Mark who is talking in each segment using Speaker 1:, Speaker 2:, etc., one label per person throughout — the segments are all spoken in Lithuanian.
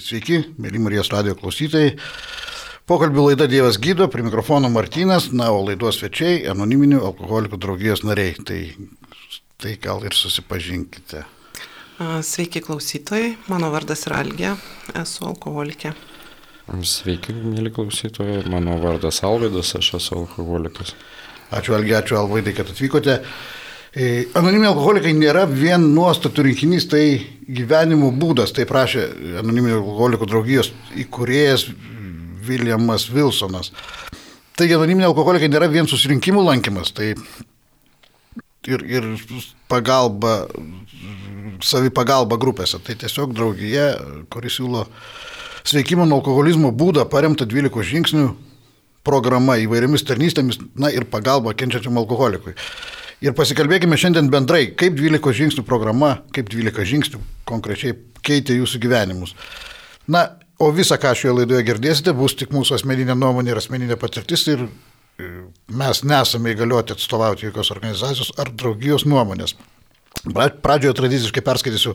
Speaker 1: Sveiki, mėly Marijos radio klausytojai. Pokalbių laida Dievas gydo, prie mikrofono Martynas, na, o laidos svečiai - anoniminių alkoholikų draugijos nariai. Tai, tai gal ir susipažinkite.
Speaker 2: Sveiki klausytojai, mano vardas yra Algė, esu alkoholikė.
Speaker 3: Sveiki, mėly klausytojai, mano vardas Alvaidas, aš esu alkoholikas.
Speaker 1: Ačiū Algė, ačiū Alvaidai, kad atvykote. E, anoniminiai alkoholikai nėra vien nuostatų rinkinys, tai gyvenimo būdas, tai prašė anoniminių alkoholikų draugijos įkūrėjas Viljamas Wilsonas. Taigi anoniminiai alkoholikai nėra vien susirinkimų lankymas, tai ir, ir pagalba, savipagalba grupėse. Tai tiesiog draugija, kuris siūlo sveikimo nuo alkoholizmo būdą paremta 12 žingsnių programa įvairiomis tarnystėmis, na ir pagalba kenčiančiam alkoholikui. Ir pasikalbėkime šiandien bendrai, kaip 12 žingsnių programa, kaip 12 žingsnių konkrečiai keitė jūsų gyvenimus. Na, o visą, ką šioje laidoje girdėsite, bus tik mūsų asmeninė nuomonė ir asmeninė patirtis ir e, mes nesame įgalioti atstovauti jokios organizacijos ar draugijos nuomonės. Pradžioje tradiciškai perskaitysiu,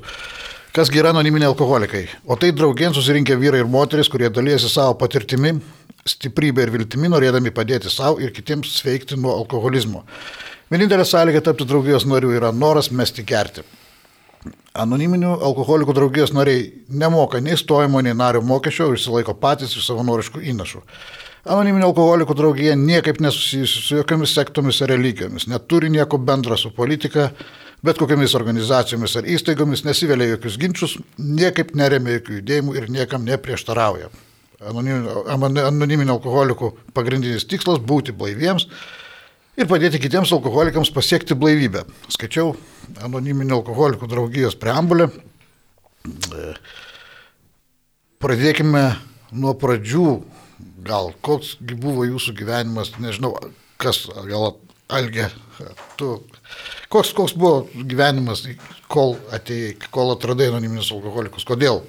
Speaker 1: kas yra anoniminiai alkoholikai. O tai draugien susirinkę vyrai ir moteris, kurie dalyjasi savo patirtimi, stiprybę ir viltimi, norėdami padėti savo ir kitiems sveikti nuo alkoholizmo. Vienintelė sąlyga tapti draugijos nariu yra noras mesti gerti. Anoniminių alkoholikų draugijos nariai nemoka nei stojimo, nei nario mokesčio išsilaiko patys iš savanoriškų įnašų. Anoniminio alkoholikų draugija niekaip nesusijusi su jokiamis sektomis ar religijomis, neturi nieko bendra su politika, bet kokiamis organizacijomis ar įstaigomis, nesivelia jokius ginčius, niekaip neremia jokių judėjimų ir niekam neprieštarauja. Anoniminio alkoholikų pagrindinis tikslas - būti blaiviems ir padėti kitiems alkoholikams pasiekti blaivybę. Skaičiau anoniminio alkoholikų draugijos preambulę. E, pradėkime nuo pradžių. Gal koks buvo jūsų gyvenimas, nežinau, kas, gal Algė, tu, koks, koks buvo gyvenimas, kol atėjai, kol atradai anoniminius alkoholikus, kodėl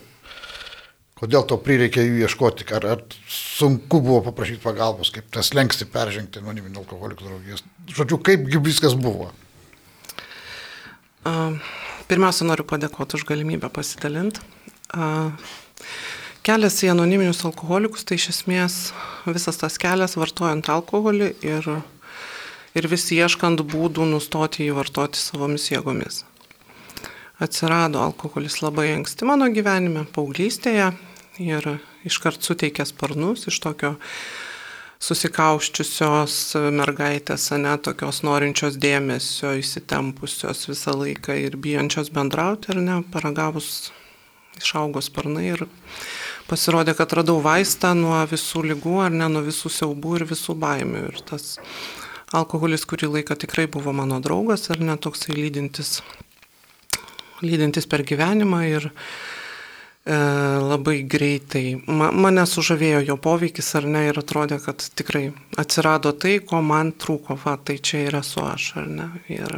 Speaker 1: Kodėl to prireikė jų ieškoti, ar, ar sunku buvo paprašyti pagalbos, kaip tas lengsti peržengti anoniminio alkoholikų draugijas. Žodžiu, kaip viskas buvo?
Speaker 2: Pirmiausia, noriu padėkoti už galimybę pasidalinti. Kelias į anoniminius alkoholikus, tai iš esmės visas tas kelias vartojant alkoholį ir, ir vis ieškant būdų nustoti jį vartoti savomis jėgomis atsirado alkoholis labai anksti mano gyvenime, paauglystėje, ir iškart suteikė sparnus iš tokio susikauščiusios mergaitės, ne tokios norinčios dėmesio, įsitempusios visą laiką ir bijančios bendrauti, ar ne, paragavus išaugo sparnai ir pasirodė, kad radau vaistą nuo visų lygų, ar ne, nuo visų siaubų ir visų baimių. Ir tas alkoholis kurį laiką tikrai buvo mano draugas, ar ne, toksai lydintis, lydintis per gyvenimą ir labai greitai. Ma, mane sužavėjo jo poveikis ar ne ir atrodė, kad tikrai atsirado tai, ko man trūko, va, tai čia yra su aš ar ne. Ir,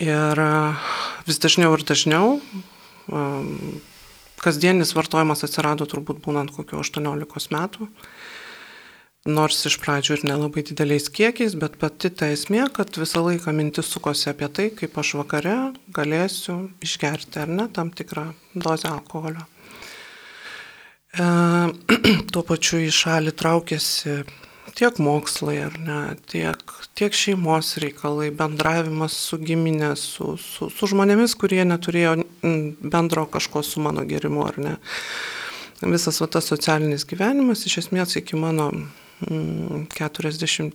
Speaker 2: ir vis dažniau ir dažniau um, kasdienis vartojimas atsirado turbūt būnant kokio 18 metų nors iš pradžių ir nelabai dideliais kiekiais, bet pati ta esmė, kad visą laiką mintis sukosi apie tai, kaip aš vakare galėsiu išgerti ar ne tam tikrą dozę alkoholio. E, tuo pačiu į šalį traukėsi tiek mokslai ar ne, tiek, tiek šeimos reikalai, bendravimas su giminė, su, su, su žmonėmis, kurie neturėjo bendro kažko su mano gerimu ar ne. Visas va, tas socialinis gyvenimas iš esmės iki mano 40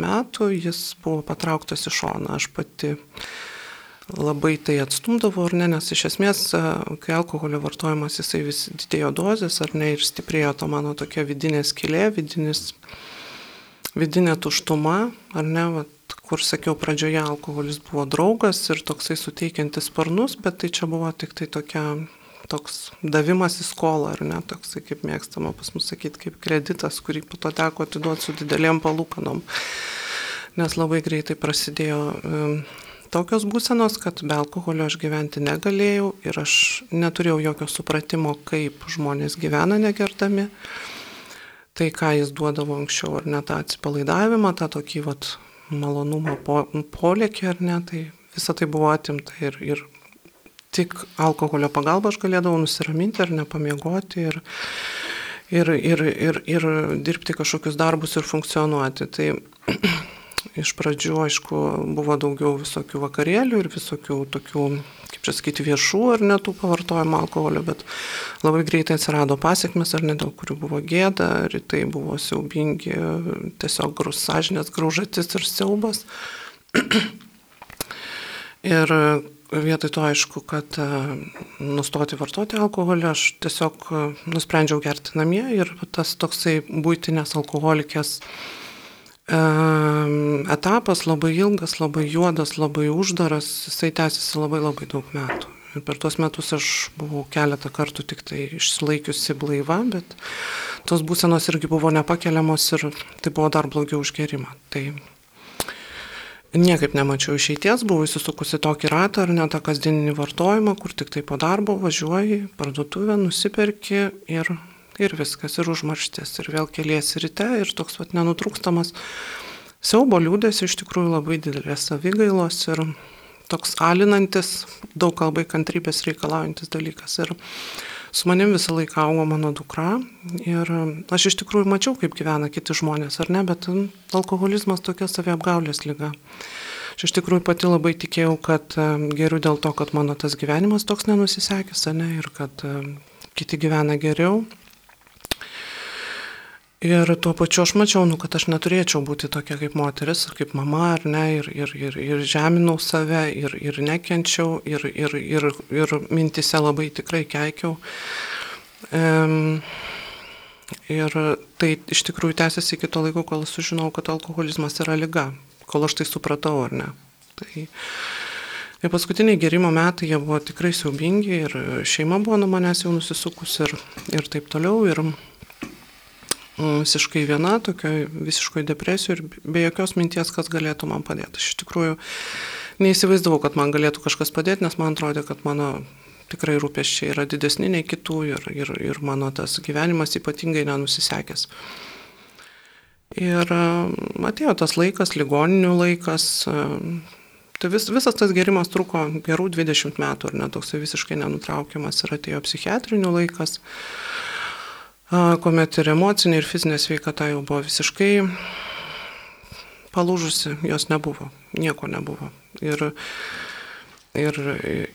Speaker 2: metų jis buvo patrauktas į šoną. Aš pati labai tai atstumdavau, ar ne, nes iš esmės, kai alkoholio vartojimas jisai vis didėjo dozės, ar ne, ir stiprėjo ta mano tokia vidinė skilė, vidinis, vidinė tuštuma, ar ne, vat, kur sakiau pradžioje, alkoholis buvo draugas ir toksai suteikiantis sparnus, bet tai čia buvo tik tai tokia toks davimas į skolą, ar ne, toks, kaip mėgstama pas mus sakyti, kaip kreditas, kurį po to teko atiduoti su didelėm palūkanom. Nes labai greitai prasidėjo tokios būsenos, kad be alkoholio aš gyventi negalėjau ir aš neturėjau jokio supratimo, kaip žmonės gyvena negerdami. Tai, ką jis duodavo anksčiau, ar ne tą atsipalaidavimą, tą tokį vat, malonumo po, polėkį, ar ne, tai visa tai buvo atimta ir, ir tik alkoholio pagalba aš galėdavau nusiraminti ir nepamiegoti ir, ir, ir, ir, ir dirbti kažkokius darbus ir funkcionuoti. Tai iš pradžių, aišku, buvo daugiau visokių vakarėlių ir visokių tokių, kaip čia sakyti, viešų ar netų pavartojimo alkoholio, bet labai greitai atsirado pasiekmes, ar ne dėl kurių buvo gėda, rytai buvo siaubingi, tiesiog grus sąžinės, graužatis ir siaubas. ir vietoj to aišku, kad e, nustoti vartoti alkoholį, aš tiesiog e, nusprendžiau gerti namie ir tas toksai būtinės alkoholikės etapas labai ilgas, labai juodas, labai uždaras, jisai tęsiasi labai labai daug metų. Ir per tuos metus aš buvau keletą kartų tik tai išsilaikiusi blaiva, bet tos būsenos irgi buvo nepakeliamos ir tai buvo dar blogiau už gerimą. Tai niekaip nemačiau išeities, buvau įsisukusi tokį ratą ar ne tą kasdieninį vartojimą, kur tik tai po darbo važiuoji, parduotuvę, nusiperki ir, ir viskas, ir užmarštis, ir vėl keliesi ryte, ir toks pat nenutrūkstamas siaubo liūdės, iš tikrųjų labai didelės savigailos ir toks alinantis, daug kalbai kantrybės reikalaujantis dalykas. Ir su manim visą laiką augo mano dukra ir aš iš tikrųjų mačiau, kaip gyvena kiti žmonės, ar ne, bet alkoholizmas tokia saviapgaulės lyga. Aš iš tikrųjų pati labai tikėjau, kad geriau dėl to, kad mano tas gyvenimas toks nenusisekęs, ne, ir kad kiti gyvena geriau. Ir tuo pačiu aš mačiau, nu, kad aš neturėčiau būti tokia kaip moteris, kaip mama, ar ne, ir, ir, ir, ir žeminau save, ir, ir nekenčiau, ir, ir, ir, ir mintise labai tikrai keikiau. Um, ir tai iš tikrųjų tęsiasi iki to laiko, kol sužinau, kad alkoholizmas yra lyga, kol aš tai supratau, ar ne. Tai, Ir paskutiniai gerimo metai jie buvo tikrai siaubingi ir šeima buvo nuo manęs jau nusisukus ir, ir taip toliau. Ir, visiškai viena, tokioje visiškoje depresijoje ir be jokios minties, kas galėtų man padėti. Aš iš tikrųjų neįsivaizdavau, kad man galėtų kažkas padėti, nes man atrodė, kad mano tikrai rūpeščiai yra didesni nei kitų ir, ir, ir mano tas gyvenimas ypatingai nenusisekęs. Ir atėjo tas laikas, ligoninių laikas. Tai vis, visas tas gerimas truko gerų 20 metų ir netoksai visiškai nenutraukiamas ir atėjo psichiatrinių laikas. Uh, kuomet ir emocinė, ir fizinė sveikata jau buvo visiškai palūžusi, jos nebuvo, nieko nebuvo. Ir, ir,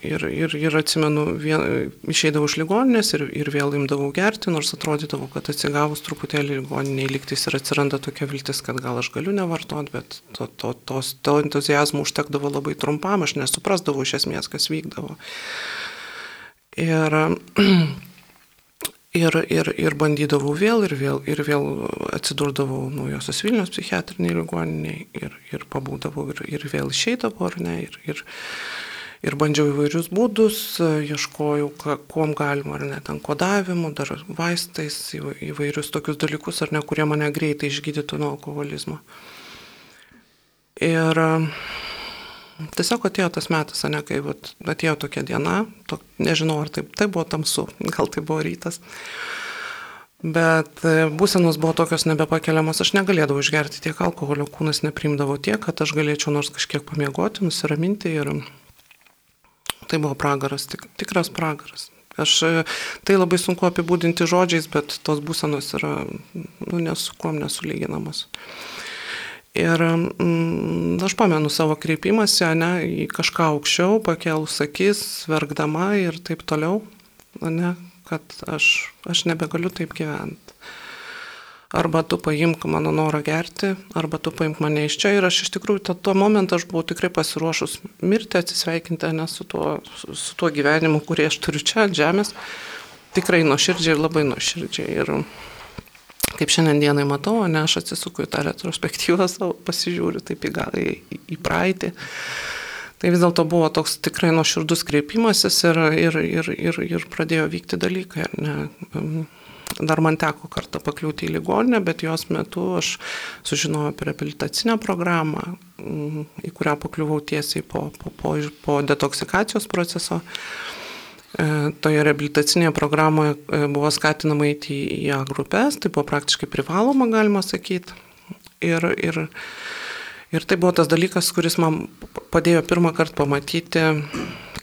Speaker 2: ir, ir, ir atsimenu, vien, išeidavau iš ligoninės ir, ir vėl imdavau gerti, nors atrodydavo, kad atsigavus truputėlį ligoniniai liktis ir atsiranda tokia viltis, kad gal aš galiu nevartot, bet to, to, tos, to entuzijazmo užtekdavo labai trumpam, aš nesuprasdavau iš esmės, kas vykdavo. Ir Ir, ir, ir bandydavau vėl ir vėl, ir vėl atsidurdavau naujosios Vilnius psichiatriniai ligoniniai ir, ir pabūdavau ir, ir vėl išeidavau, ar ne, ir, ir, ir bandžiau įvairius būdus, ieškojau, kuom galima, ar ne, ten kodavimu, dar vaistais, įvairius tokius dalykus, ar ne, kurie mane greitai išgydytų nuo alkoholizmo. Ir Tiesiog atėjo tas metas, ne, kai vat, atėjo tokia diena, to, nežinau, ar taip, tai buvo tamsu, gal tai buvo rytas. Bet e, būsenos buvo tokios nebepakeliamos, aš negalėdavau išgerti tiek alkoholio, kūnas neprimdavo tiek, kad aš galėčiau nors kažkiek pamiegoti, nusiraminti ir tai buvo pragaras, tik, tikras pragaras. Aš e, tai labai sunku apibūdinti žodžiais, bet tos būsenos yra nu, nesu kuom nesulyginamos. Ir mm, aš pamenu savo kreipimąsi, ne, į kažką aukščiau, pakelus akis, verkdama ir taip toliau, ne, kad aš, aš nebegaliu taip gyventi. Arba tu paimk mano norą gerti, arba tu paimk mane iš čia. Ir aš iš tikrųjų, tą, tuo momentu aš buvau tikrai pasiruošus mirti, atsisveikinti, ne su tuo, su, su tuo gyvenimu, kurį aš turiu čia ant žemės. Tikrai nuoširdžiai ir labai nuoširdžiai. Ir, kaip šiandien dienai matau, ne aš atsisuku į tą retrospektyvą savo, pasižiūriu taip į, į, į praeitį. Tai vis dėlto buvo toks tikrai nuoširdus kreipimasis ir, ir, ir, ir, ir pradėjo vykti dalykai. Ne? Dar man teko kartą pakliūti į ligoninę, bet jos metu aš sužinojau apie reabilitacinę programą, į kurią pakliuvau tiesiai po, po, po, po detoksikacijos proceso. E, toje rehabilitacinėje programoje e, buvo skatinama eiti į A grupės, tai buvo praktiškai privaloma, galima sakyti. Ir, ir, ir tai buvo tas dalykas, kuris man padėjo pirmą kartą pamatyti,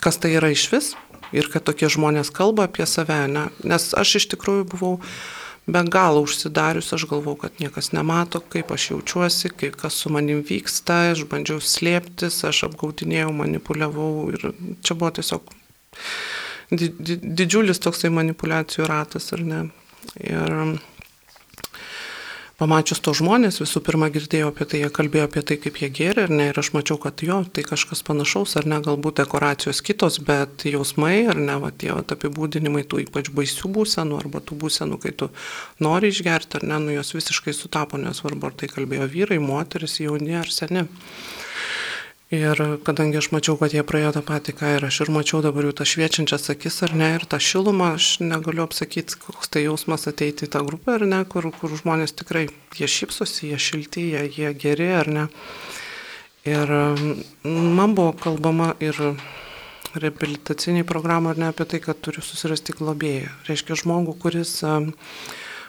Speaker 2: kas tai yra iš vis, ir kad tokie žmonės kalba apie save, ne? nes aš iš tikrųjų buvau be galo užsidarius, aš galvau, kad niekas nemato, kaip aš jaučiuosi, kaip kas su manim vyksta, aš bandžiau slėptis, aš apgaudinėjau, manipuliavau ir čia buvo tiesiog di di didžiulis toksai manipulacijų ratas, ar ne. Ir pamačius to žmonės, visų pirma girdėjau apie tai, jie kalbėjo apie tai, kaip jie gėrė, ar ne, ir aš mačiau, kad jo, tai kažkas panašaus, ar ne, galbūt dekoracijos kitos, bet jausmai, ar ne, va, tie va, apibūdinimai tų ypač baisių būsenų, arba tų būsenų, kai tu nori išgerti, ar ne, nu jos visiškai sutapo, nesvarbu, ar tai kalbėjo vyrai, moteris, jauni ar seni. Ir kadangi aš mačiau, kad jie praėjo tą patį, ką ir aš ir mačiau dabar jų tą šviečiančias akis ar ne, ir tą šilumą, aš negaliu apsakyti, koks tai jausmas ateiti į tą grupę ar ne, kur, kur žmonės tikrai, jie šypsosi, jie šilti, jie, jie geri ar ne. Ir mm, man buvo kalbama ir reabilitaciniai programai ar ne apie tai, kad turiu susirasti globėją. Reiškia žmogų, kuris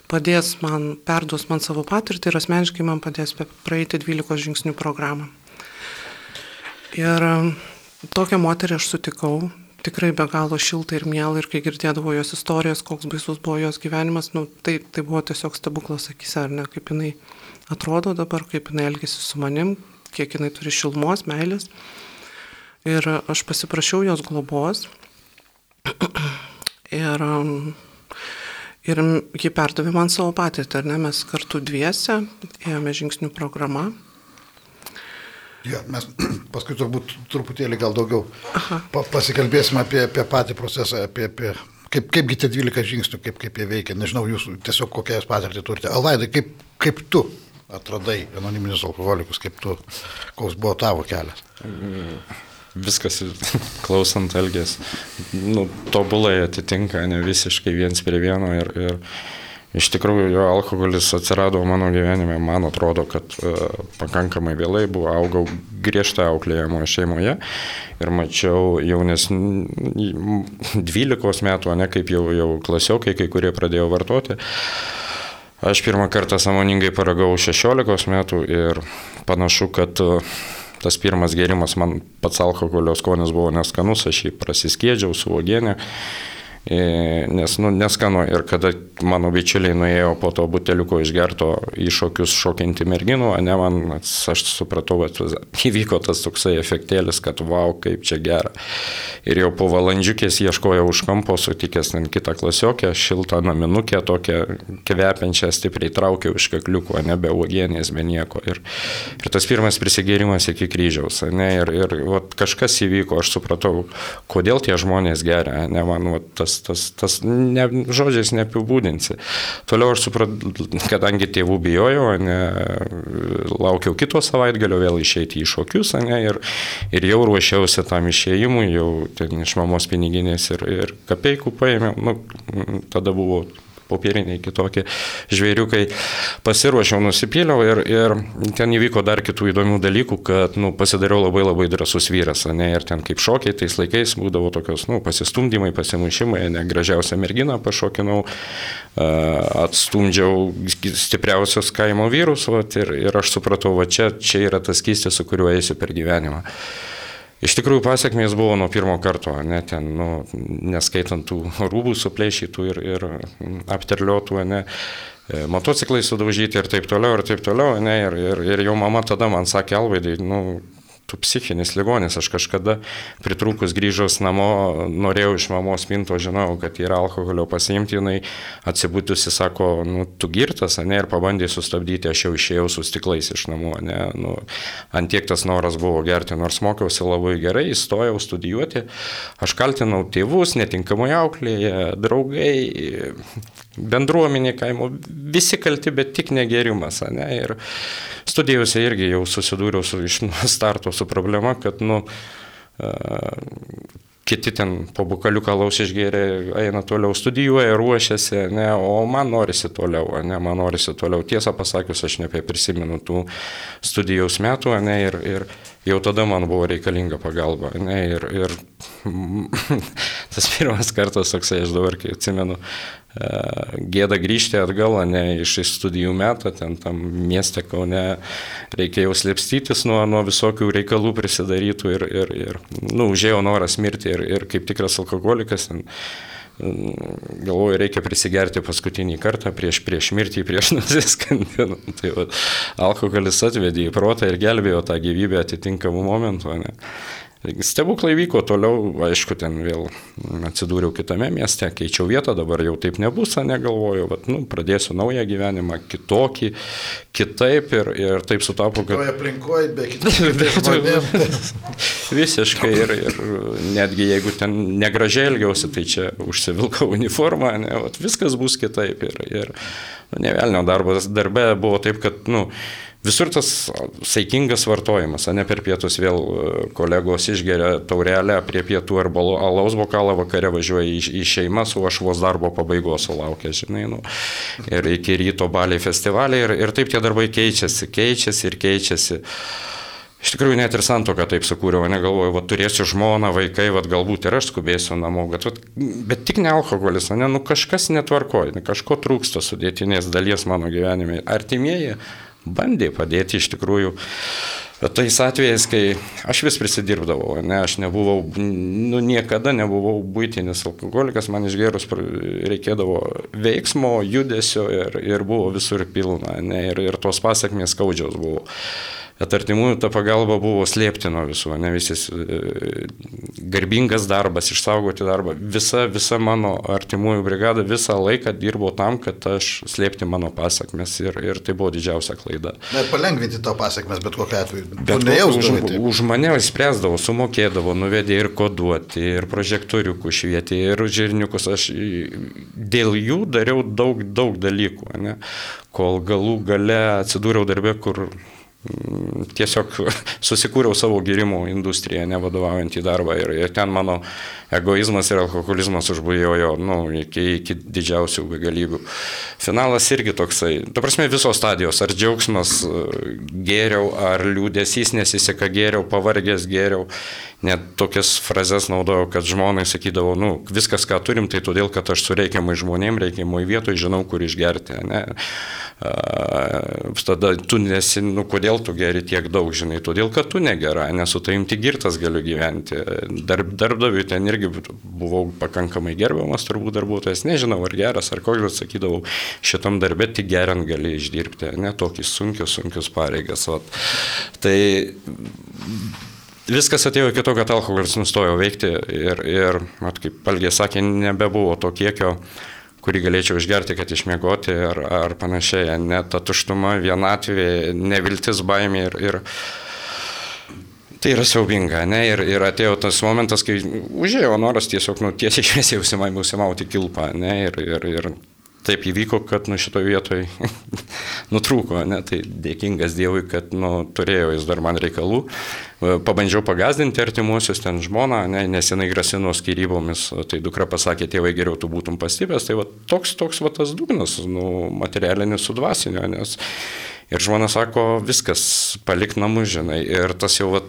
Speaker 2: padės man, perduos man savo patirtį ir asmeniškai man padės praeiti 12 žingsnių programą. Ir um, tokią moterį aš sutikau, tikrai be galo šilta ir mielą ir kai girdėdavo jos istorijas, koks baisus buvo jos gyvenimas, nu, tai, tai buvo tiesiog stebuklas akise, ar ne, kaip jinai atrodo dabar, kaip jinai elgesi su manim, kiek jinai turi šilmos, meilės. Ir aš pasiprašiau jos globos. ir, um, ir ji perdavė man savo patirtį, ar ne, mes kartu dviese ėjome žingsnių programą
Speaker 1: Ja, mes paskui turbūt truputėlį gal daugiau pa, pasikalbėsime apie, apie patį procesą, apie, apie kaip, kaipgi tie 12 žingsnių, kaip, kaip jie veikia. Nežinau, jūs tiesiog kokią patirtį turite. Alvaidai, kaip, kaip tu atradai anoniminius alkoholikus, kaip tu, koks buvo tavo kelias?
Speaker 3: Viskas, klausant elgės, nu, tobulai atitinka, ne visiškai viens prie vieno ir, ir Iš tikrųjų, jo alkoholis atsirado mano gyvenime, man atrodo, kad uh, pakankamai vėlai buvo, augau griežtai auklėjamoje šeimoje ir mačiau jaunes 12 metų, ne kaip jau, jau klasiokai, kai kurie pradėjo vartoti. Aš pirmą kartą samoningai paragau 16 metų ir panašu, kad uh, tas pirmas gėrimas man pats alkoholio skonis buvo neskanus, aš jį prasiskėdžiau su uogienė nes nu, neskanu ir kada mano bičiuliai nuėjo po to buteliuko išgerto į šokius šokinti merginų, ne man, aš supratau, kad įvyko tas toksai efektėlis, kad wow, kaip čia gera. Ir jau po valandžiukės ieškojau už kampo, sutikęs ten kitą klasiokę, šiltą naminukę, tokią kvepiančią, stipriai traukiau iš kakliuko, nebe uogienės, be nieko. Ir, ir tas pirmas prisigėrimas iki kryžiaus, ne, ir, ir vat, kažkas įvyko, aš supratau, kodėl tie žmonės geria, ne man vat, tas tas, tas ne, žodžiais neapibūdinsi. Toliau aš supratau, kadangi tėvų bijojau, ne, laukiau kito savaitgalio vėl išeiti į šokius, ne, ir, ir jau ruošiausi tam išėjimui, jau iš mamos piniginės ir, ir kapeikų paėmiau, nu, tada buvo popieriniai kitokie žvėriukai. Pasiruošiau, nusipyliau ir, ir ten įvyko dar kitų įdomių dalykų, kad nu, pasidariau labai labai drasus vyras, ne, ir ten kaip šokiai tais laikais būdavo tokios nu, pasistumdymai, pasimušimai, ne, gražiausią merginą pašokinau, atstumdžiau stipriausius kaimo vyrus vat, ir, ir aš supratau, va čia, čia yra tas keistis, su kuriuo eisiu per gyvenimą. Iš tikrųjų pasiekmės buvo nuo pirmo karto, ne ten, nu, neskaitant tų rūbų suplėšytų ir, ir apterliotų, ne, e, motociklai sudaužyti ir taip toliau, ir taip toliau, ne, ir, ir, ir jau mama tada man sakė, Alvaidai, nu, tu psichinis ligonis, aš kažkada pritrukus grįžus namo, norėjau iš mamos minto, žinojau, kad yra alkoholio pasiimti, jinai atsibūtusi sako, nu, tu girtas, ne, ir pabandė sustabdyti, aš jau išėjau su stiklais iš namų, ne, nu, antiek tas noras buvo gerti, nors mokiausi labai gerai, įstojau studijuoti, aš kaltinau tėvus, netinkamai auklėje, draugai, bendruomenė kaimo, visi kalti, bet tik negerimas, ne, ir studijose irgi jau susidūriau su iš starto su problema, kad, nu, kiti ten po bukaliuką laus išgėrė, eina toliau, studijuoja, ruošiasi, ne, o man norisi toliau, ne, man norisi toliau. Tiesą pasakius, aš nebeprisimenu tų studijos metų, ne, ir, ir jau tada man buvo reikalinga pagalba. Ne, ir, ir tas pirmas kartas toksai, aš dabar, kai atsimenu, e, gėda grįžti atgal, ne iš studijų metų, ten tam mieste Kaune reikėjo slėpstytis nuo, nuo visokių reikalų prisidarytų ir, ir, ir nu, užėjo noras mirti ir, ir kaip tikras alkoholikas. Ten, galvoju, reikia prisigerti paskutinį kartą prieš, prieš mirtį, prieš nusiskandinant. Tai va, alkoholis atvedė į protą ir gelbėjo tą gyvybę atitinkamų momentų. Ne? Stebuklai vyko toliau, aišku, ten vėl atsidūriau kitame mieste, keičiau vietą, dabar jau taip nebus, negalvoju, bet, nu, pradėsiu naują gyvenimą, kitokį, kitaip ir, ir taip sutapo,
Speaker 1: kad... Toje aplinkoje, be kitų.
Speaker 3: Visiškai ir, ir netgi jeigu ten negražiai elgiausi, tai čia užsivilkau uniformą, ne, vat, viskas bus kitaip ir, ir nu, nevelnio darbas, darbe buvo taip, kad, nu, Visur tas saikingas vartojimas, ne per pietus vėl e, kolegos išgeria taurelę prie pietų arba alaus bokalą vakare važiuoja į, į šeimas, o aš vos darbo pabaigos sulaukia, žinai, nu. Ir iki ryto baliai festivaliai ir, ir taip tie darbai keičiasi, keičiasi ir keičiasi. Iš tikrųjų, net ir santoką taip sukūriau, negalvoju, va, turėsiu žmoną, vaikai, va, galbūt ir aš skubėsiu namo, bet, va, bet tik ne alkoholis, ne, nu kažkas netvarkoja, kažko trūksta sudėtinės dalies mano gyvenime. Artimieji bandė padėti iš tikrųjų. Tais atvejais, kai aš vis prisidirbdavau, ne, aš nebuvau, nu, niekada nebuvau būtinis alkoholikas, man išgerus reikėdavo veiksmo, judesio ir, ir buvo visur pilna, ne, ir, ir tos pasiekmės skaudžios buvo bet artimųjų ta pagalba buvo slėpti nuo visų, ne visis e, garbingas darbas, išsaugoti darbą. Visa, visa mano artimųjų brigada visą laiką dirbo tam, kad aš slėpti mano pasakmes ir, ir tai buvo didžiausia klaida.
Speaker 1: Ir palengvinti to pasakmes, bet kokiu atveju.
Speaker 3: Bet už, už mane spręsdavo, sumokėdavo, nuvedė ir koduoti, ir prožektoriukų švietė, ir žirniukus. Aš dėl jų dariau daug, daug dalykų, ne? kol galų gale atsidūriau darbė, kur tiesiog susikūriau savo gėrimų industriją, nevadovaujant į darbą ir, ir ten mano egoizmas ir alkoholizmas užbujojo nu, iki, iki didžiausių galybių. Finalas irgi toksai, tu prasme visos stadijos, ar džiaugsmas geriau, ar liūdėsys nesiseka geriau, pavargęs geriau, net tokias frazes naudojau, kad žmonai sakydavo, nu, viskas, ką turim, tai todėl, kad aš su reikiamai žmonėm, reikiamai vietoje žinau, kur išgerti. Ne? tada tu nesi, nu kodėl tu geri tiek daug, žinai, todėl kad tu negera, nesu taim tik girtas galiu gyventi. Darb, darbdaviui ten irgi buvau pakankamai gerbiamas turbūt darbuotojas, nežinau ar geras ar koks, bet sakydavau, šitam darbė tik geriant gali išdirbti, ne tokius sunkius, sunkius pareigas. Vat. Tai viskas atėjo iki to, kad alkoholis nustojo veikti ir, ir at, kaip Palgė sakė, nebebuvo to kiekio kurį galėčiau išgerti, kad išmiegoti ar, ar panašiai. Net ta tuštuma, vienatvė, neviltis, baimė ir, ir tai yra siaubinga, ne? Ir, ir atėjo tas momentas, kai užėjo noras tiesiog, nu, tiesiai šviesiai užsimauti kilpą, ne? Ir, ir, ir taip įvyko, kad nu šitoje vietoje nutrūko, ne, tai dėkingas Dievui, kad nu, turėjo jis dar man reikalų. E, pabandžiau pagazdinti artimuosius, ten žmoną, ne, nes jinai grasino skyrybomis, tai dukra pasakė, tėvai geriau tu būtum pastipęs, tai va, toks, toks va, tas dugnas, nu, materialinis su dvasinio, nes ir žmona sako, viskas, palik namus, žinai, ir tas jau va,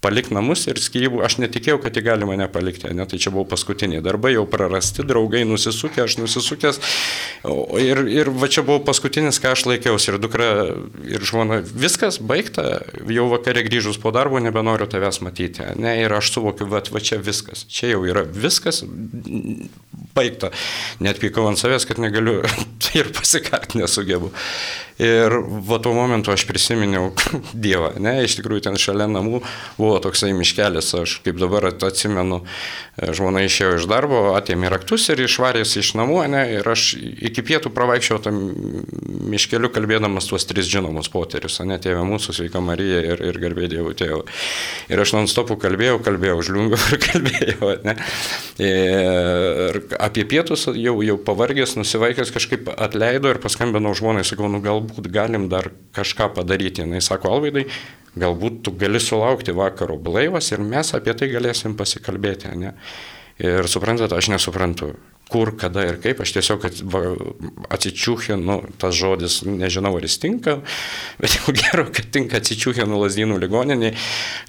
Speaker 3: palik namus ir skyrybų, aš netikėjau, kad jį gali mane palikti, ne, tai čia buvo paskutiniai darbai, jau prarasti, draugai nusisukė, aš nusisukęs ir, ir va čia buvo paskutinis, ką aš laikiausi ir dukra ir žmona, viskas baigta, jau vakarė grįžus po darbo nebenoriu tavęs matyti, ne, ir aš suvokiu, va, va čia viskas, čia jau yra viskas baigta, net pykau ant savęs, kad negaliu ir pasikarti nesugebu. Ir va tuo momentu aš prisiminiau Dievą, ne, iš tikrųjų ten šalia namų buvo toksai miškelis, aš kaip dabar atsimenu, e, žmona išėjo iš darbo, atėmė raktus ir išvarės iš namų, ne, ir aš iki pietų pravaikščiau tam miškeliu kalbėdamas tuos tris žinomus poterius, ne, tėvė mūsų, sveika Marija ir, ir garbė Dievo tėvų. Ir aš non-stopų kalbėjau, kalbėjau, žliungiau ir kalbėjau, ne. Ir apie pietus jau, jau pavargęs, nusivaikęs kažkaip atleido ir paskambinau žmonai, sakau, nu galbūt galim dar kažką padaryti. Jis sako, Alvaidai, galbūt tu gali sulaukti vakaro blaivas ir mes apie tai galėsim pasikalbėti. Ne? Ir suprantate, aš nesuprantu. kur, kada ir kaip, aš tiesiog atsičiūkinu, tas žodis, nežinau ar jis tinka, bet jau gero, kad tinka atsičiūkinu lasdynų ligoninį,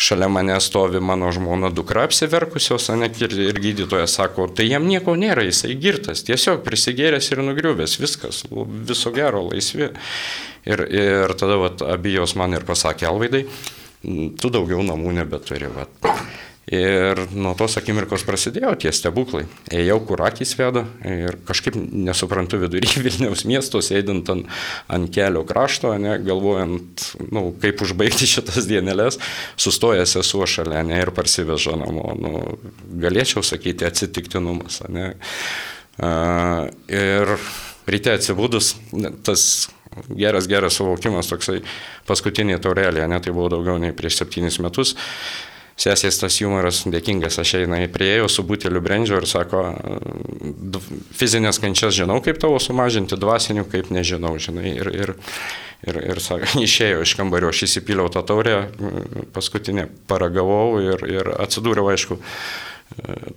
Speaker 3: šalia mane stovi mano žmona dukra apsiverkusios, ne, ir, ir gydytojas sako, tai jam nieko nėra, jisai girtas, tiesiog prisigėręs ir nugriuvęs, viskas, viso gero, laisvi. Ir, ir tada vat, abijos man ir pasakė, Alvaidai, tu daugiau namų nebeturi. Vat. Ir nuo tos akimirkos prasidėjo tie stebuklai. Ėjau, kur akis veda ir kažkaip nesuprantu vidury Vilniaus miesto, sėdint ant, ant kelio krašto, ne, galvojant, nu, kaip užbaigti šitas dienelės, sustojęs esu šalia ne, ir parsiveža namo. Nu, galėčiau sakyti atsitiktinumas. Ne. Uh, ir ryte atsibūdus, tas geras, geras suvokimas toksai paskutinė taurelė, ne, tai buvo daugiau nei prieš septynis metus. Sesės tas humoras dėkingas, aš eina į prieėjau su buteliu brendžio ir sako, fizinės kančias žinau, kaip tavo sumažinti, dvasinių kaip nežinau, žinai. Ir, ir, ir, ir sako, išėjau iš kambario, aš įsipyliau tą taurę, paskutinę paragavau ir, ir atsidūriau, aišku,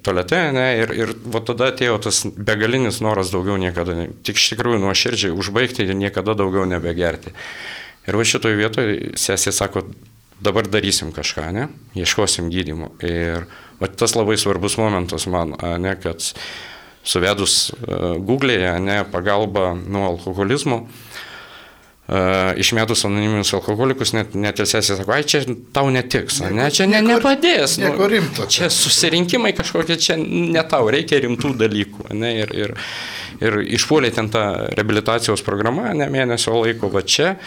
Speaker 3: tolete, ne, ir, ir va tada atėjo tas begalinis noras daugiau niekada, tik iš tikrųjų nuoširdžiai užbaigti ir niekada daugiau nebegerti. Ir va šitoje vietoje sesė sako, dabar darysim kažką, ne, ieškosim gydimo. Ir va tas labai svarbus momentas man, ne, kad suvedus Google'e, ne, pagalba nuo alkoholizmo, išmetus anoniminius alkoholikus, net, net ir sesė sako, ai čia tau netiks, nieko, ne, čia ne, nieko, nepadės.
Speaker 1: Nu, nieko rimto.
Speaker 3: Čia susirinkimai kažkokie, čia ne tau, reikia rimtų dalykų. Ne, ir, ir, ir išpuolė ten tą rehabilitacijos programą, ne mėnesio laiko, va čia.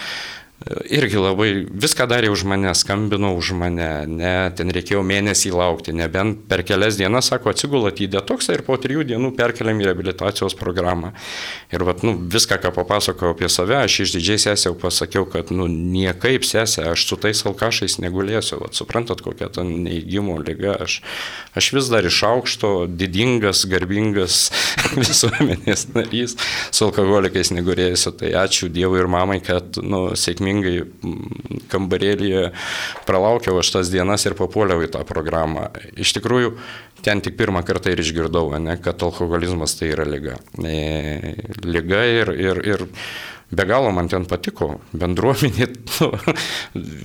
Speaker 3: Irgi labai viską darė už mane, skambino už mane, ne, ten reikėjo mėnesį laukti, nebent per kelias dienas, sako, atsigulat į detoksą ir po trijų dienų perkeliam į rehabilitacijos programą. Ir vat, nu, viską, ką papasakojau apie save, aš išdidžiai sesiau pasakiau, kad, nu, niekaip sesė, aš su tais alkašais negulėsiu, vat, suprantat, kokia ta neįgymo lyga, aš, aš vis dar iš aukšto, didingas, garbingas visuomenės narys, su alkoholikais negulėsiu, tai ačiū Dievui ir mamai, kad, nu, sėkmė sėkmingai mm, kambarėlėje pralaukiau aš tas dienas ir papuoliau į tą programą. Iš tikrųjų, ten tik pirmą kartą ir išgirdau, ne, kad alkoholizmas tai yra lyga. E, lyga ir, ir, ir be galo man ten patiko, bendruomenė, nu,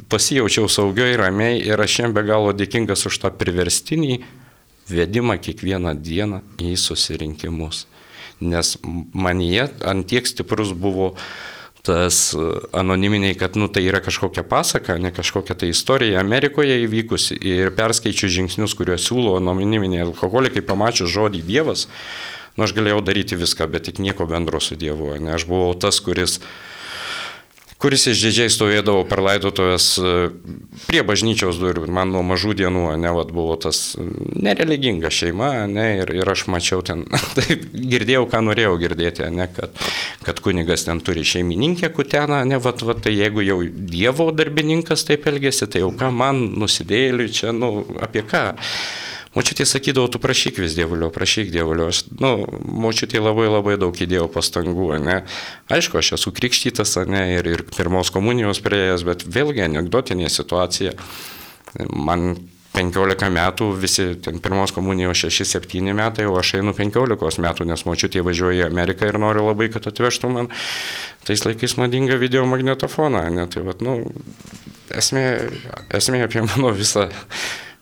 Speaker 3: pasijaučiau saugiai, ramiai ir aš jiem be galo dėkingas už tą priverstinį vedimą kiekvieną dieną į susirinkimus. Nes man jie antiek stiprus buvo uh, tas e, anoniminiai, kad nu, tai yra kažkokia pasaka, ne kažkokia tai istorija Amerikoje įvykusi ir perskaičiu žingsnius, kuriuos siūlo anoniminiai alkoholikai, pamačius žodį Dievas, nu aš galėjau daryti viską, bet tik nieko bendro su Dievu. Ne, aš buvau tas, kuris uh, kuris išdidžiai stovėdavo per laidotuvės e, prie bažnyčios durų. Man nuo mažų dienų, ne, vat, buvo tas nereliginga šeima, ne, ir, ir aš mačiau ten, taip, girdėjau, ką norėjau girdėti, ne, kad, kad kunigas ten turi šeimininkę kuteną, ne, vat, vat, tai jeigu jau Dievo darbininkas taip elgesi, tai jau ką man nusidėliui čia, nu, apie ką. Močiutė sakydavo, tu prašyk vis dievulio, prašyk dievulio. Aš, nu, močiutė labai labai daug įdėjo pastangų, ne. Aišku, aš esu krikštytas, ne, ir, ir pirmos komunijos prieėjęs, bet vėlgi anegdotinė situacija. Man 15 metų, visi ten pirmos komunijos 6-7 metai, o aš einu 15 metų, nes močiutė važiuoja į Ameriką ir nori labai, kad atvežtų man tais laikais madingą video magnetofoną. Ne? Tai, vat, nu, esmė, esmė apie mano visą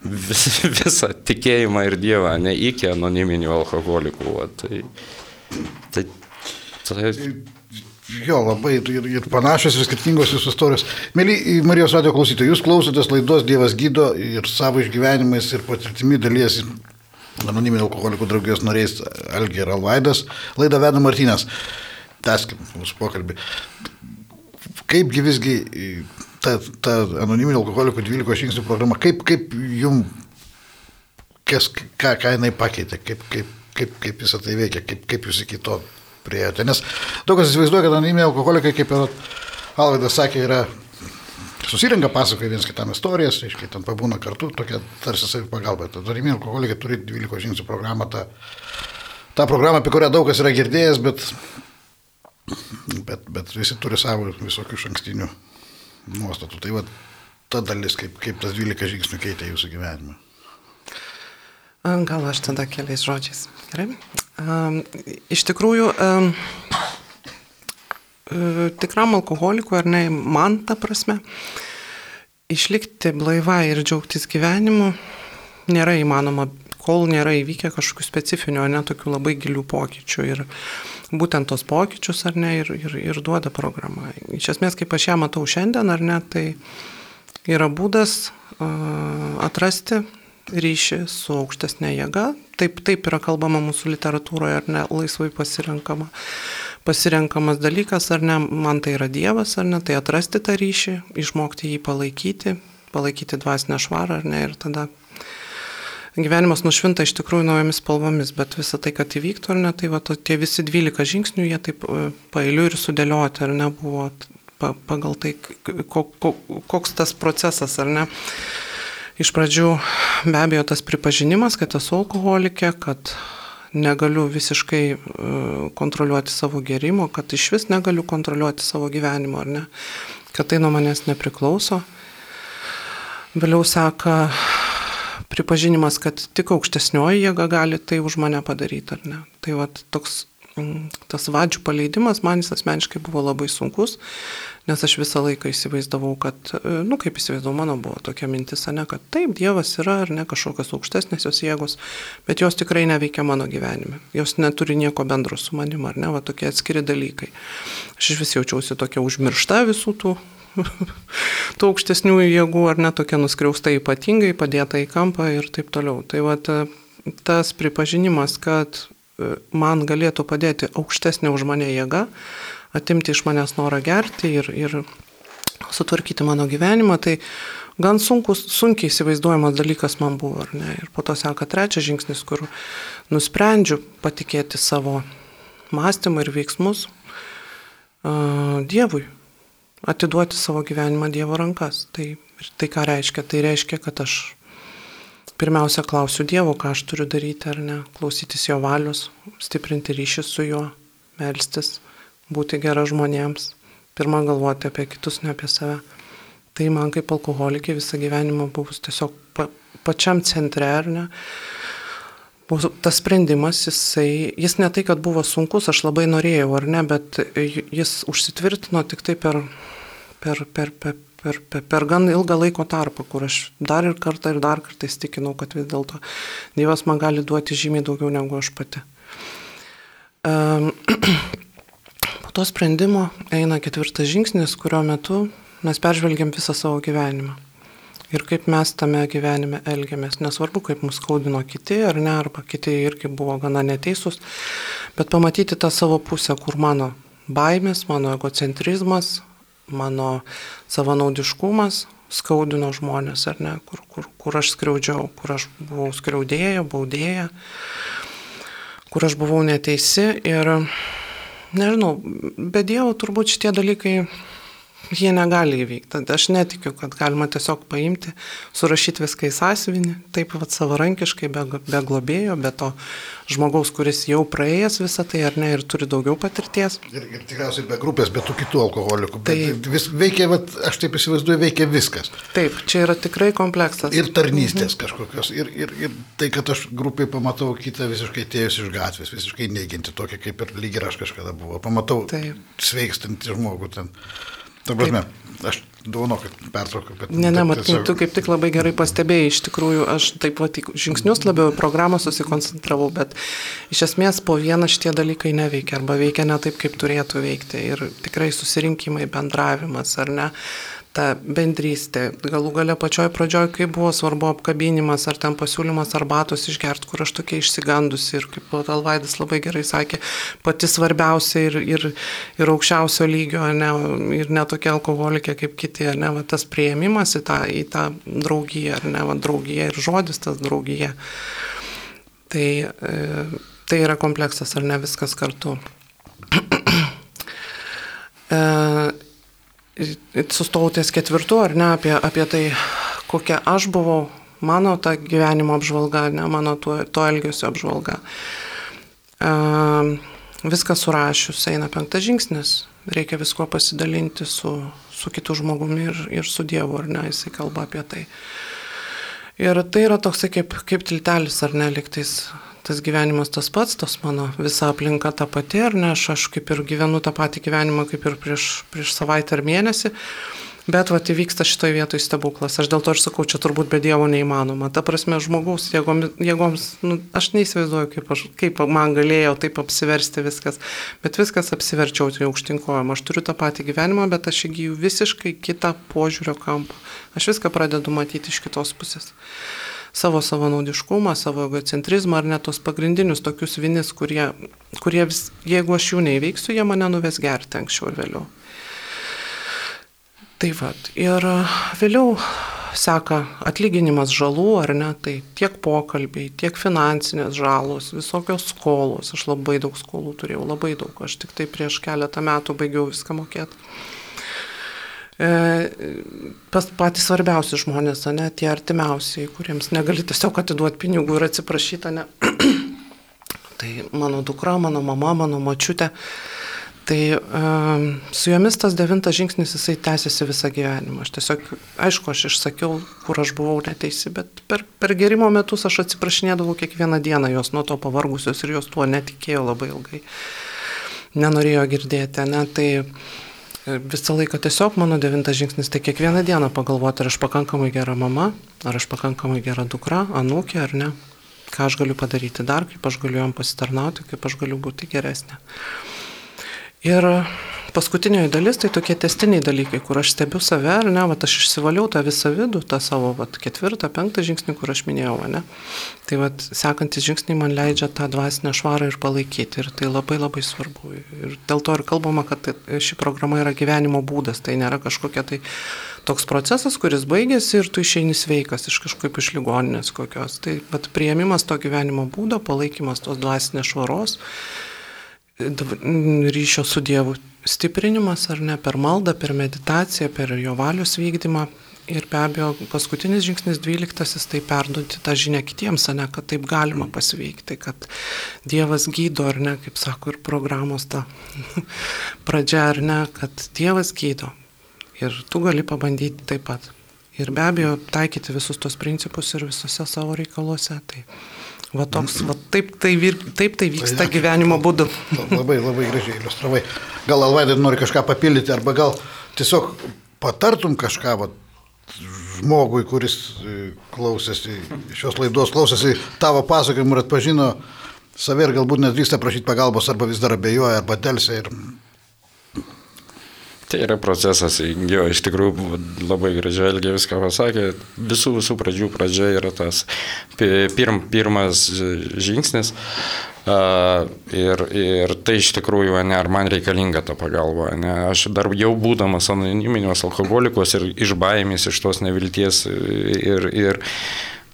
Speaker 3: vis, visą tikėjimą ir Dievą, ne iki anoniminių alkoholikų. Va, tai, tai,
Speaker 1: tai, Jo, labai ir, ir panašios ir skirtingos jūsų istorijos. Mėly Marijos radio klausytojai, jūs klausotės laidos Dievas gydo ir savo išgyvenimais ir patirtimi dalies anoniminio alkoholikų draugijos nariais Algi ir Alvaidas. Laidą veda Martynas. Teskim mūsų pokalbį. Kaipgi visgi ta, ta anoniminio alkoholikų 12 žingsnių programa, kaip, kaip jum, kas, ką, ką jinai pakeitė, kaip, kaip, kaip, kaip visą tai veikia, kaip, kaip jūs iki to prieėjote. Nes daug kas įsivaizduoja, kad anoniminiai alkoholikai, kaip ir Alvaidas sakė, yra susirinka, pasakoja vienas kitam istorijas, reiškia, ten pabūna kartu, tokia tarsi savipagalba. Anoniminiai alkoholikai turi 12 žingsnių programą, tą, tą programą, apie kurią daug kas yra girdėjęs, bet, bet, bet visi turi savo visokių šankstinių nuostatų. Tai va ta dalis, kaip, kaip tas 12 žingsnių keitė jūsų gyvenimą.
Speaker 2: Gal aš tada keliais žodžiais. Gerai. Um, iš tikrųjų, um, tikram alkoholikui, ar ne, man ta prasme, išlikti blaivai ir džiaugtis gyvenimu nėra įmanoma, kol nėra įvykę kažkokių specifinių, ne tokių labai gilių pokyčių. Ir būtent tos pokyčius, ar ne, ir, ir, ir duoda programa. Iš esmės, kaip aš ją matau šiandien, ar ne, tai yra būdas atrasti ryšį su aukštesnė jėga. Taip, taip yra kalbama mūsų literatūroje, ar ne, laisvai pasirenkama. Pasirenkamas dalykas, ar ne, man tai yra Dievas, ar ne, tai atrasti tą ryšį, išmokti jį palaikyti, palaikyti dvasinę švarą, ar ne, ir tada gyvenimas nušvinta iš tikrųjų naujomis spalvomis, bet visą tai, kad įvyktų, ar ne, tai va, to, tie visi 12 žingsnių, jie taip e, pailiu ir sudėlioti, ar ne, buvo pagal tai, koks tas procesas, ar ne. Iš pradžių be abejo tas pripažinimas, kad esu alkoholikė, kad negaliu visiškai e, kontroliuoti savo gerimo, kad iš vis negaliu kontroliuoti savo gyvenimo, ar ne, kad tai nuo manęs nepriklauso. Vėliau seka pripažinimas, kad tik aukštesnioji jėga gali tai už mane padaryti, ar ne. Tai va toks tas vadžių paleidimas man jis asmeniškai buvo labai sunkus, nes aš visą laiką įsivaizdavau, kad, e, nu kaip įsivaizdavau, mano buvo tokia mintis, ne, kad taip, Dievas yra ar ne kažkokios aukštesnės jos jėgos, bet jos tikrai neveikia mano gyvenime. Jos neturi nieko bendro su manim, ar ne, va tokie atskiri dalykai. Aš iš vis jaučiausi tokia užmiršta visų tų tų aukštesnių jėgų, ar ne tokia nuskriausta ypatingai, padėta į kampą ir taip toliau. Tai va tas pripažinimas, kad man galėtų padėti aukštesnė už mane jėga, atimti iš manęs norą gerti ir, ir sutvarkyti mano gyvenimą, tai gan sunkus, sunkiai įsivaizduojamas dalykas man buvo? Ir po to seka trečias žingsnis, kur nusprendžiu patikėti savo mąstymą ir veiksmus uh, Dievui, atiduoti savo gyvenimą Dievo rankas. Tai, tai ką reiškia? Tai reiškia, kad aš pirmiausia klausiu Dievo, ką aš turiu daryti ar ne, klausytis jo valios, stiprinti ryšį su juo, melstis, būti gera žmonėms, pirmą galvoti apie kitus, ne apie save. Tai man kaip alkoholikė visą gyvenimą buvus tiesiog pa, pačiam centre, ar ne. Tas sprendimas, jisai, jis ne tai, kad buvo sunkus, aš labai norėjau, ar ne, bet jis užsitvirtino tik tai per, per, per, per, per, per, per gan ilgą laiko tarpą, kur aš dar ir kartą ir dar kartą įstikinau, kad vis dėlto Dievas man gali duoti žymiai daugiau negu aš pati. Um, po to sprendimo eina ketvirtas žingsnis, kurio metu mes peržvelgiam visą savo gyvenimą. Ir kaip mes tame gyvenime elgiamės. Nesvarbu, kaip mus skaudino kiti ar ne, arba kiti irgi buvo gana neteisūs, bet pamatyti tą savo pusę, kur mano baimės, mano egocentrizmas, mano savanaudiškumas skaudino žmonės, ar ne, kur, kur, kur aš skriaudžiau, kur aš buvau skriaudėja, baudėja, kur aš buvau neteisi ir, nežinau, be Dievo turbūt šitie dalykai jie negali įvykti. Aš netikiu, kad galima tiesiog paimti, surašyti viską į sąsiuvinį, taip pat savarankiškai, be, be globėjo, be to žmogaus, kuris jau praėjęs visą tai ar ne ir turi daugiau patirties.
Speaker 1: Ir, ir tikriausiai be grupės, be tų kitų alkoholikų. Tai vis, veikia, vat, aš taip įsivaizduoju, veikia viskas.
Speaker 2: Taip, čia yra tikrai kompleksas.
Speaker 1: Ir tarnystės mhm. kažkokios. Ir, ir, ir tai, kad aš grupiai pamatau kitą visiškai atėjus iš gatvės, visiškai neiginti tokia, kaip ir lyg ir aš kažkada buvau. Pamatau taip. sveikstantį žmogų ten. Ta prasme, aš duono, kad pertraukiu.
Speaker 2: Ne, ne, matai, tiesiog... tu kaip tik labai gerai pastebėjai, iš tikrųjų aš taip pat žingsnius labiau į programą susikoncentravau, bet iš esmės po vieną šitie dalykai neveikia arba veikia ne taip, kaip turėtų veikti. Ir tikrai susirinkimai, bendravimas, ar ne, ta bendrystė. Galų gale pačioj pradžioj, kai buvo svarbu apkabinimas ar ten pasiūlymas arbatos išgerti, kur aš tokia išsigandusi ir kaip Alvaidas labai gerai sakė, pati svarbiausia ir, ir, ir aukščiausio lygio, ne, ir netokia alkoholikė kaip kiti, ne, va, tas prieimimas į tą, į tą draugiją, ar ne, va, draugija ir žodis tas draugija. Tai, e, tai yra kompleksas, ar ne viskas kartu. sustojau ties ketvirtu, ar ne, apie, apie tai, kokia aš buvau, mano ta gyvenimo apžvalga, ne mano to, to elgesio apžvalga. Uh, viską surašius eina penktas žingsnis, reikia visko pasidalinti su, su kitu žmogumi ir, ir su Dievu, ar ne, jisai kalba apie tai. Ir tai yra toksai kaip, kaip tiltelis, ar ne, liktais tas gyvenimas tas pats, tas mano visa aplinka ta pati, ar ne, aš, aš kaip ir gyvenu tą patį gyvenimą kaip ir prieš, prieš savaitę ar mėnesį. Bet va, įvyksta šitoje vietoje stebuklas. Aš dėl to ir sakau, čia turbūt be Dievo neįmanoma. Ta prasme, žmogaus jėgoms, jėgoms nu, aš neįsivaizduoju, kaip, aš, kaip man galėjo taip apsiversti viskas. Bet viskas apsiverčiau tai aukštinkojom. Aš turiu tą patį gyvenimą, bet aš įgyju visiškai kitą požiūrio kampą. Aš viską pradedu matyti iš kitos pusės. Savo savanaudiškumą, savo egocentrizmą ar net tos pagrindinius tokius vinis, kurie, kurie vis, jeigu aš jų neįveiksiu, jie mane nuves gerti anksčiau ir vėliau. Tai vad, ir vėliau seka atlyginimas žalų, ar ne, tai tiek pokalbiai, tiek finansinės žalos, visokios skolos. Aš labai daug skolų turėjau, labai daug. Aš tik tai prieš keletą metų baigiau viską mokėti. E, pas patys svarbiausi žmonės, ne, tie artimiausiai, kuriems negali tiesiog atiduoti pinigų ir atsiprašyti, ne. tai mano dukra, mano mama, mano mačiutė. Tai um, su jomis tas devintas žingsnis jisai tęsiasi visą gyvenimą. Aš tiesiog, aišku, aš išsakiau, kur aš buvau neteisi, bet per, per gerimo metus aš atsiprašinėdavau kiekvieną dieną, jos nuo to pavargusios ir jos tuo netikėjo labai ilgai. Nenorėjo girdėti, ne? Tai visą laiką tiesiog mano devintas žingsnis, tai kiekvieną dieną pagalvoti, ar aš pakankamai gera mama, ar aš pakankamai gera dukra, anūkė ar ne. Ką aš galiu padaryti dar, kaip aš galiu jam pasitarnauti, kaip aš galiu būti geresnė. Ir paskutinioji dalis tai tokie testiniai dalykai, kur aš stebiu save, ar ne, va, aš išsivaliau tą visą vidų, tą savo va, ketvirtą, penktą žingsnį, kur aš minėjau, ne. Tai va, sekantis žingsniai man leidžia tą dvasinę švarą ir palaikyti. Ir tai labai labai svarbu. Ir dėl to ir kalbama, kad tai, ši programa yra gyvenimo būdas. Tai nėra kažkokia tai toks procesas, kuris baigėsi ir tu išeini sveikas iš kažkaip iš ligoninės kokios. Tai bet prieimimas to gyvenimo būdo, palaikymas tos dvasinės švaros ryšio su Dievu stiprinimas, ar ne, per maldą, per meditaciją, per jo valios vykdymą. Ir be abejo, paskutinis žingsnis, dvyliktasis, tai perduoti tą žinią kitiems, ne, kad taip galima pasveikti, kad Dievas gydo, ar ne, kaip sako ir programos ta pradžia, ar ne, kad Dievas gydo. Ir tu gali pabandyti taip pat. Ir be abejo, taikyti visus tos principus ir visose savo reikaluose. Tai Va toks, va taip tai, vir, taip tai vyksta tai, gyvenimo būdu.
Speaker 1: Labai, labai gražiai iliustravai. Gal Alvaidai nori kažką papildyti, arba gal tiesiog patartum kažką va, žmogui, kuris e, klausėsi šios laidos, klausėsi tavo pasakojimų ir atpažino save ir galbūt net drįsta prašyti pagalbos, arba vis dar abejoja, arba delsia ir
Speaker 3: Tai yra procesas, jo, iš tikrųjų labai gražiai Elgė viską pasakė. Visų, visų pradžių pradžia yra tas pirm, pirmas žingsnis. Uh, ir, ir tai iš tikrųjų, ne, ar man reikalinga ta pagalba. Ne. Aš dar jau būdamas anoniminios alkoholikos ir iš baimės, iš tos nevilties ir, ir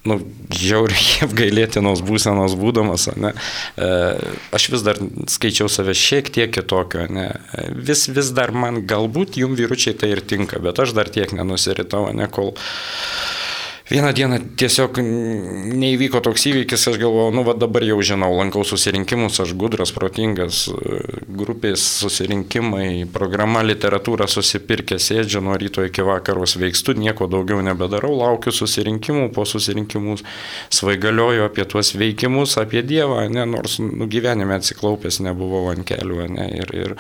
Speaker 3: nu, žiauriai apgailėtinos būsenos būdamas, ne, e, aš vis dar skaičiau save šiek tiek kitokio, ne, vis, vis dar man galbūt jum vyručiai tai ir tinka, bet aš dar tiek nenusiritau, ne, kol Vieną dieną tiesiog neįvyko toks įvykis, aš galvojau, nu va dabar jau žinau, lankau susirinkimus, aš gudras, protingas, grupės susirinkimai, programa literatūra susipirkė, sėdžiu nuo ryto iki vakaro sveikstu, nieko daugiau nebedarau, laukiu susirinkimų, po susirinkimų svaigalioju apie tuos veikimus, apie Dievą, ne, nors nu, gyvenime atsiklaupęs nebuvau ant kelių, ne, ir, ir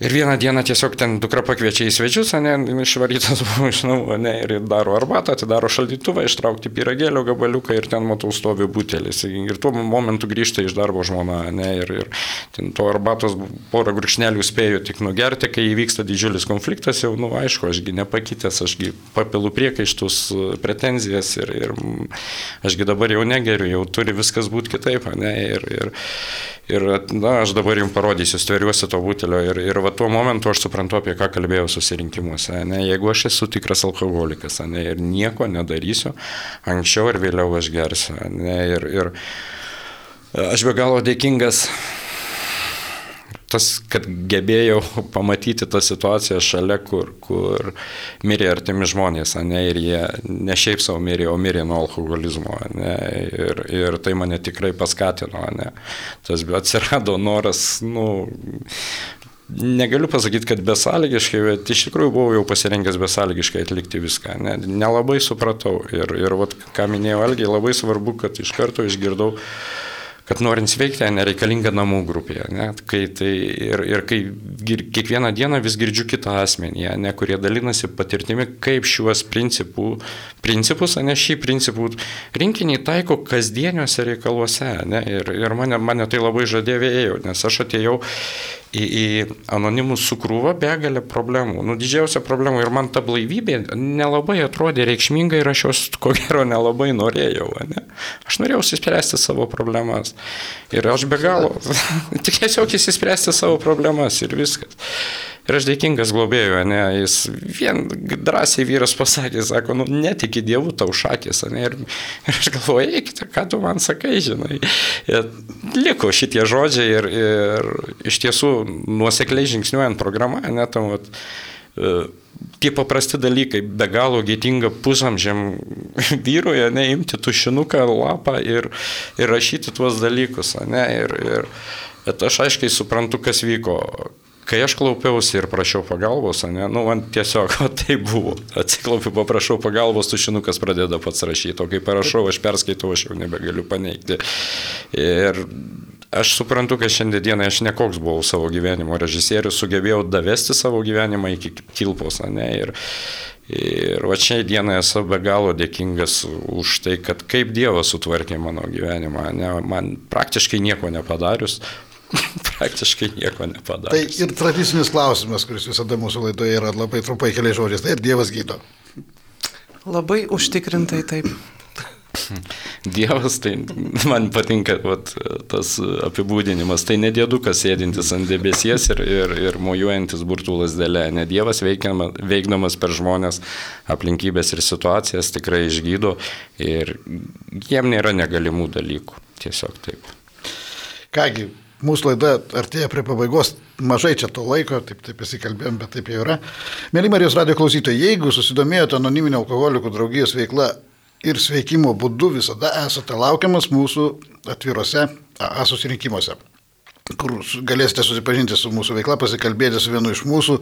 Speaker 3: Ir vieną dieną tiesiog ten dukra pakviečia į svečius, ne, išvarytas buvo iš namų, ne, ir daro arbatą, atidaro šaldytuvą, ištraukti pyragėlio gabaliuką ir ten matau stovi butelis. Ir tuo momentu grįžta iš darbo žmona, ne, ir, ir ten to arbatos porą gurkšnelių spėjo tik nugerti, kai įvyksta didžiulis konfliktas, jau, nu, aišku, ašgi nepakitęs, ašgi papilu priekaištus, pretenzijas ir, ir ašgi dabar jau negeriu, jau turi viskas būti kitaip, ne, ir, ir, ir na, aš dabar jums parodysiu, stveriuosi to butelio ir, ir va tuo momentu aš suprantu, apie ką kalbėjau susirinkimuose. Ne? Jeigu aš esu tikras alkoholikas ne? ir nieko nedarysiu, anksčiau ir vėliau aš gersiu. Ne? Ir, ir aš be galo dėkingas tas, kad gebėjau pamatyti tą situaciją šalia, kur, kur mirė artimi žmonės, ne, ir jie ne šiaip savo mirė, o mirė nuo alkoholizmo, ne, ir, ir tai mane tikrai paskatino, ne. Tas atsirado noras, nu, negaliu pasakyti, kad besąlygiškai, bet iš tikrųjų buvau jau pasirengęs besąlygiškai atlikti viską. Ne, nelabai supratau. Ir, ir vat, ką minėjau Algiai, labai svarbu, kad iš karto išgirdau kad norint sveikti, nereikalinga namų grupėje. Ne? Kai tai, ir, ir kai gir, kiekvieną dieną vis girdžiu kitą asmenį, ne, kurie dalinasi patirtimi, kaip šiuos principų, principus, ne šį principų rinkinį taiko kasdieniuose reikaluose. Ne? Ir, ir mane, mane tai labai žadėjo, nes aš atėjau į, į anonimus su krūva begalę problemų. Nu, didžiausia problema ir man ta blaivybė nelabai atrodė reikšminga ir aš jos ko gero nelabai norėjau. Ne? Aš norėjau įspręsti savo problemas. Ir aš be galo, tik tiesiog įspręsti savo problemas ir viskas. Ir aš dėkingas globėjui, ne, jis vien drąsiai vyras pasakė, sako, nu, netiki dievų tau šakės, ne, ir, ir aš galvoju, eikite, ką tu man sakai, žinai. Ir liko šitie žodžiai ir, ir iš tiesų nuosekliai žingsniuojant programą, net tam, vat, e, tie paprasti dalykai, be galo gėtinga pusamžiam vyrui, ne, imti tušinuką, lapą ir, ir rašyti tuos dalykus, ne, ir, ir, bet aš aiškiai suprantu, kas vyko Kai aš klaupiausi ir prašiau pagalbos, ne, nu, man tiesiog tai buvo. Atsiklaupiu, paprašau pagalbos, tušinukas pradeda pats rašyti, o kai parašau, aš perskaitau, aš jau nebegaliu paneigti. Ir aš suprantu, kad šiandieną aš nekoks buvau savo gyvenimo režisierius, sugebėjau davesti savo gyvenimą iki kilpos, ne, ir, Ir va šiai dienai esu be galo dėkingas už tai, kad kaip Dievas sutvarkė mano gyvenimą, ne, man praktiškai nieko nepadarius, praktiškai nieko nepadarė.
Speaker 1: Tai ir tradicinis klausimas, kuris visada mūsų laidoje yra labai trumpai keliais žodžiais. Tai ir Dievas gydo.
Speaker 2: Labai užtikrintai taip.
Speaker 3: Dievas, tai man patinka vat, tas apibūdinimas, tai ne dėdukas sėdintis ant debesies ir, ir, ir mojuojantis burtų lasdelė, ne Dievas veikiama, veikdamas per žmonės aplinkybės ir situacijas tikrai išgydo ir jiem nėra negalimų dalykų, tiesiog taip.
Speaker 1: Kągi, mūsų laida artėja prie pabaigos, mažai čia to laiko, taip, taip įsikalbėjom, bet taip jau yra. Mėly Marijos radio klausytojai, jeigu susidomėjote anoniminio alkoholikų draugijos veikla ir sveikimo būdu, visada esate laukiamas mūsų atvirose AA susirinkimuose kur galėsite susipažinti su mūsų veikla, pasikalbėti su vienu iš mūsų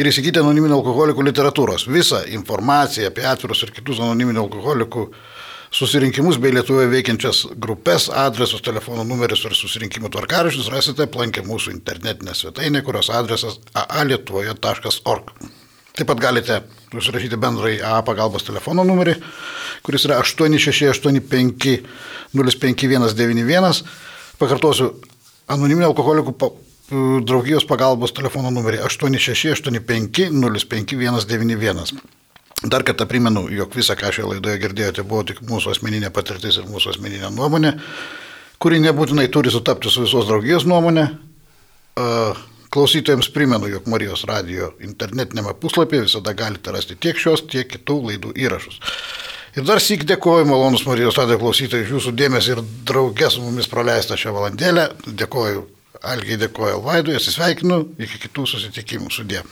Speaker 1: ir įsigyti anoniminio alkoholikų literatūros. Visą informaciją apie atvirus ir kitus anoniminio alkoholikų susirinkimus bei Lietuvoje veikiančias grupės, adresus, telefono numerius ir susirinkimų tvarkaraščius rasite aplankę mūsų internetinę svetainę, kurios adresas aalietuvoje.org. Taip pat galite užsirašyti bendrai A pagalbos telefono numerį, kuris yra 8685 05191. Pakartosiu, anoniminio alkoholikų draugijos pagalbos telefono numerį 8685 05191. Dar kartą primenu, jog visą, ką šioje laidoje girdėjote, buvo tik mūsų asmeninė patirtis ir mūsų asmeninė nuomonė, kuri nebūtinai turi sutapti su visos draugijos nuomonė. Klausytojams primenu, jog Marijos radio internetinėme puslapyje visada galite rasti tiek šios, tiek kitų laidų įrašus. Ir dar sėk dėkoju, malonus Marijos radio klausytojai, iš jūsų dėmesį ir draugės su mumis praleistą šią valandėlę. Dėkoju Algiai, dėkoju Alvaidui, atsisveikinu, iki kitų susitikimų sudė.